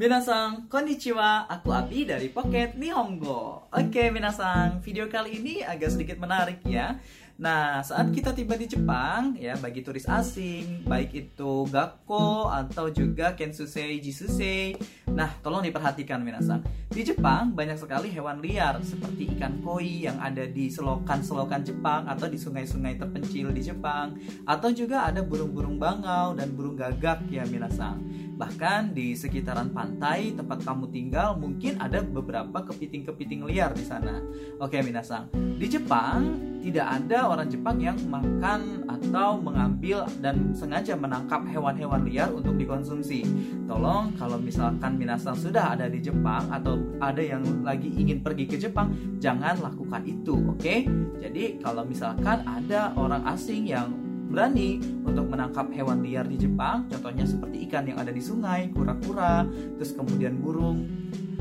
Minasang, konnichiwa, aku Abi dari Pocket Nihongo. Oke minasang, video kali ini agak sedikit menarik ya Nah, saat kita tiba di Jepang, ya bagi turis asing, baik itu gakko atau juga kensusei, jisusei. Nah, tolong diperhatikan minasang. Di Jepang banyak sekali hewan liar seperti ikan koi yang ada di selokan-selokan Jepang atau di sungai-sungai terpencil di Jepang, atau juga ada burung-burung bangau dan burung gagak ya minasang. Bahkan di sekitaran pantai tempat kamu tinggal mungkin ada beberapa kepiting-kepiting liar di sana. Oke minasang, di Jepang tidak ada orang Jepang yang makan atau mengambil dan sengaja menangkap hewan-hewan liar untuk dikonsumsi. Tolong kalau misalkan Minasang sudah ada di Jepang atau ada yang lagi ingin pergi ke Jepang, jangan lakukan itu, oke? Okay? Jadi kalau misalkan ada orang asing yang berani untuk menangkap hewan liar di Jepang, contohnya seperti ikan yang ada di sungai, kura-kura, terus kemudian burung,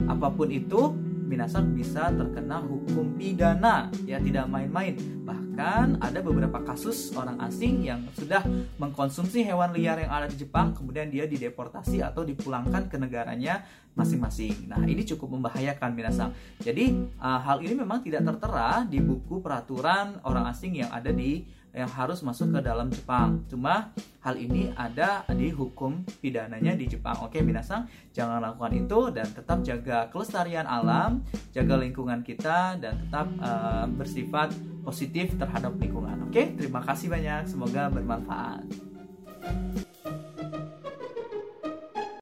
apa pun itu, Minasan bisa terkena hukum pidana. Ya tidak main-main. Bahkan ada beberapa kasus orang asing yang sudah mengkonsumsi hewan liar yang ada di Jepang kemudian dia dideportasi atau dipulangkan ke negaranya masing-masing nah ini cukup membahayakan Minasan jadi uh, hal ini memang tidak tertera di buku peraturan orang asing yang ada di yang harus masuk ke dalam Jepang. Cuma hal ini ada di hukum pidananya di Jepang. Oke, minasang, jangan lakukan itu dan tetap jaga kelestarian alam, jaga lingkungan kita dan tetap uh, bersifat positif terhadap lingkungan. Oke, terima kasih banyak. Semoga bermanfaat.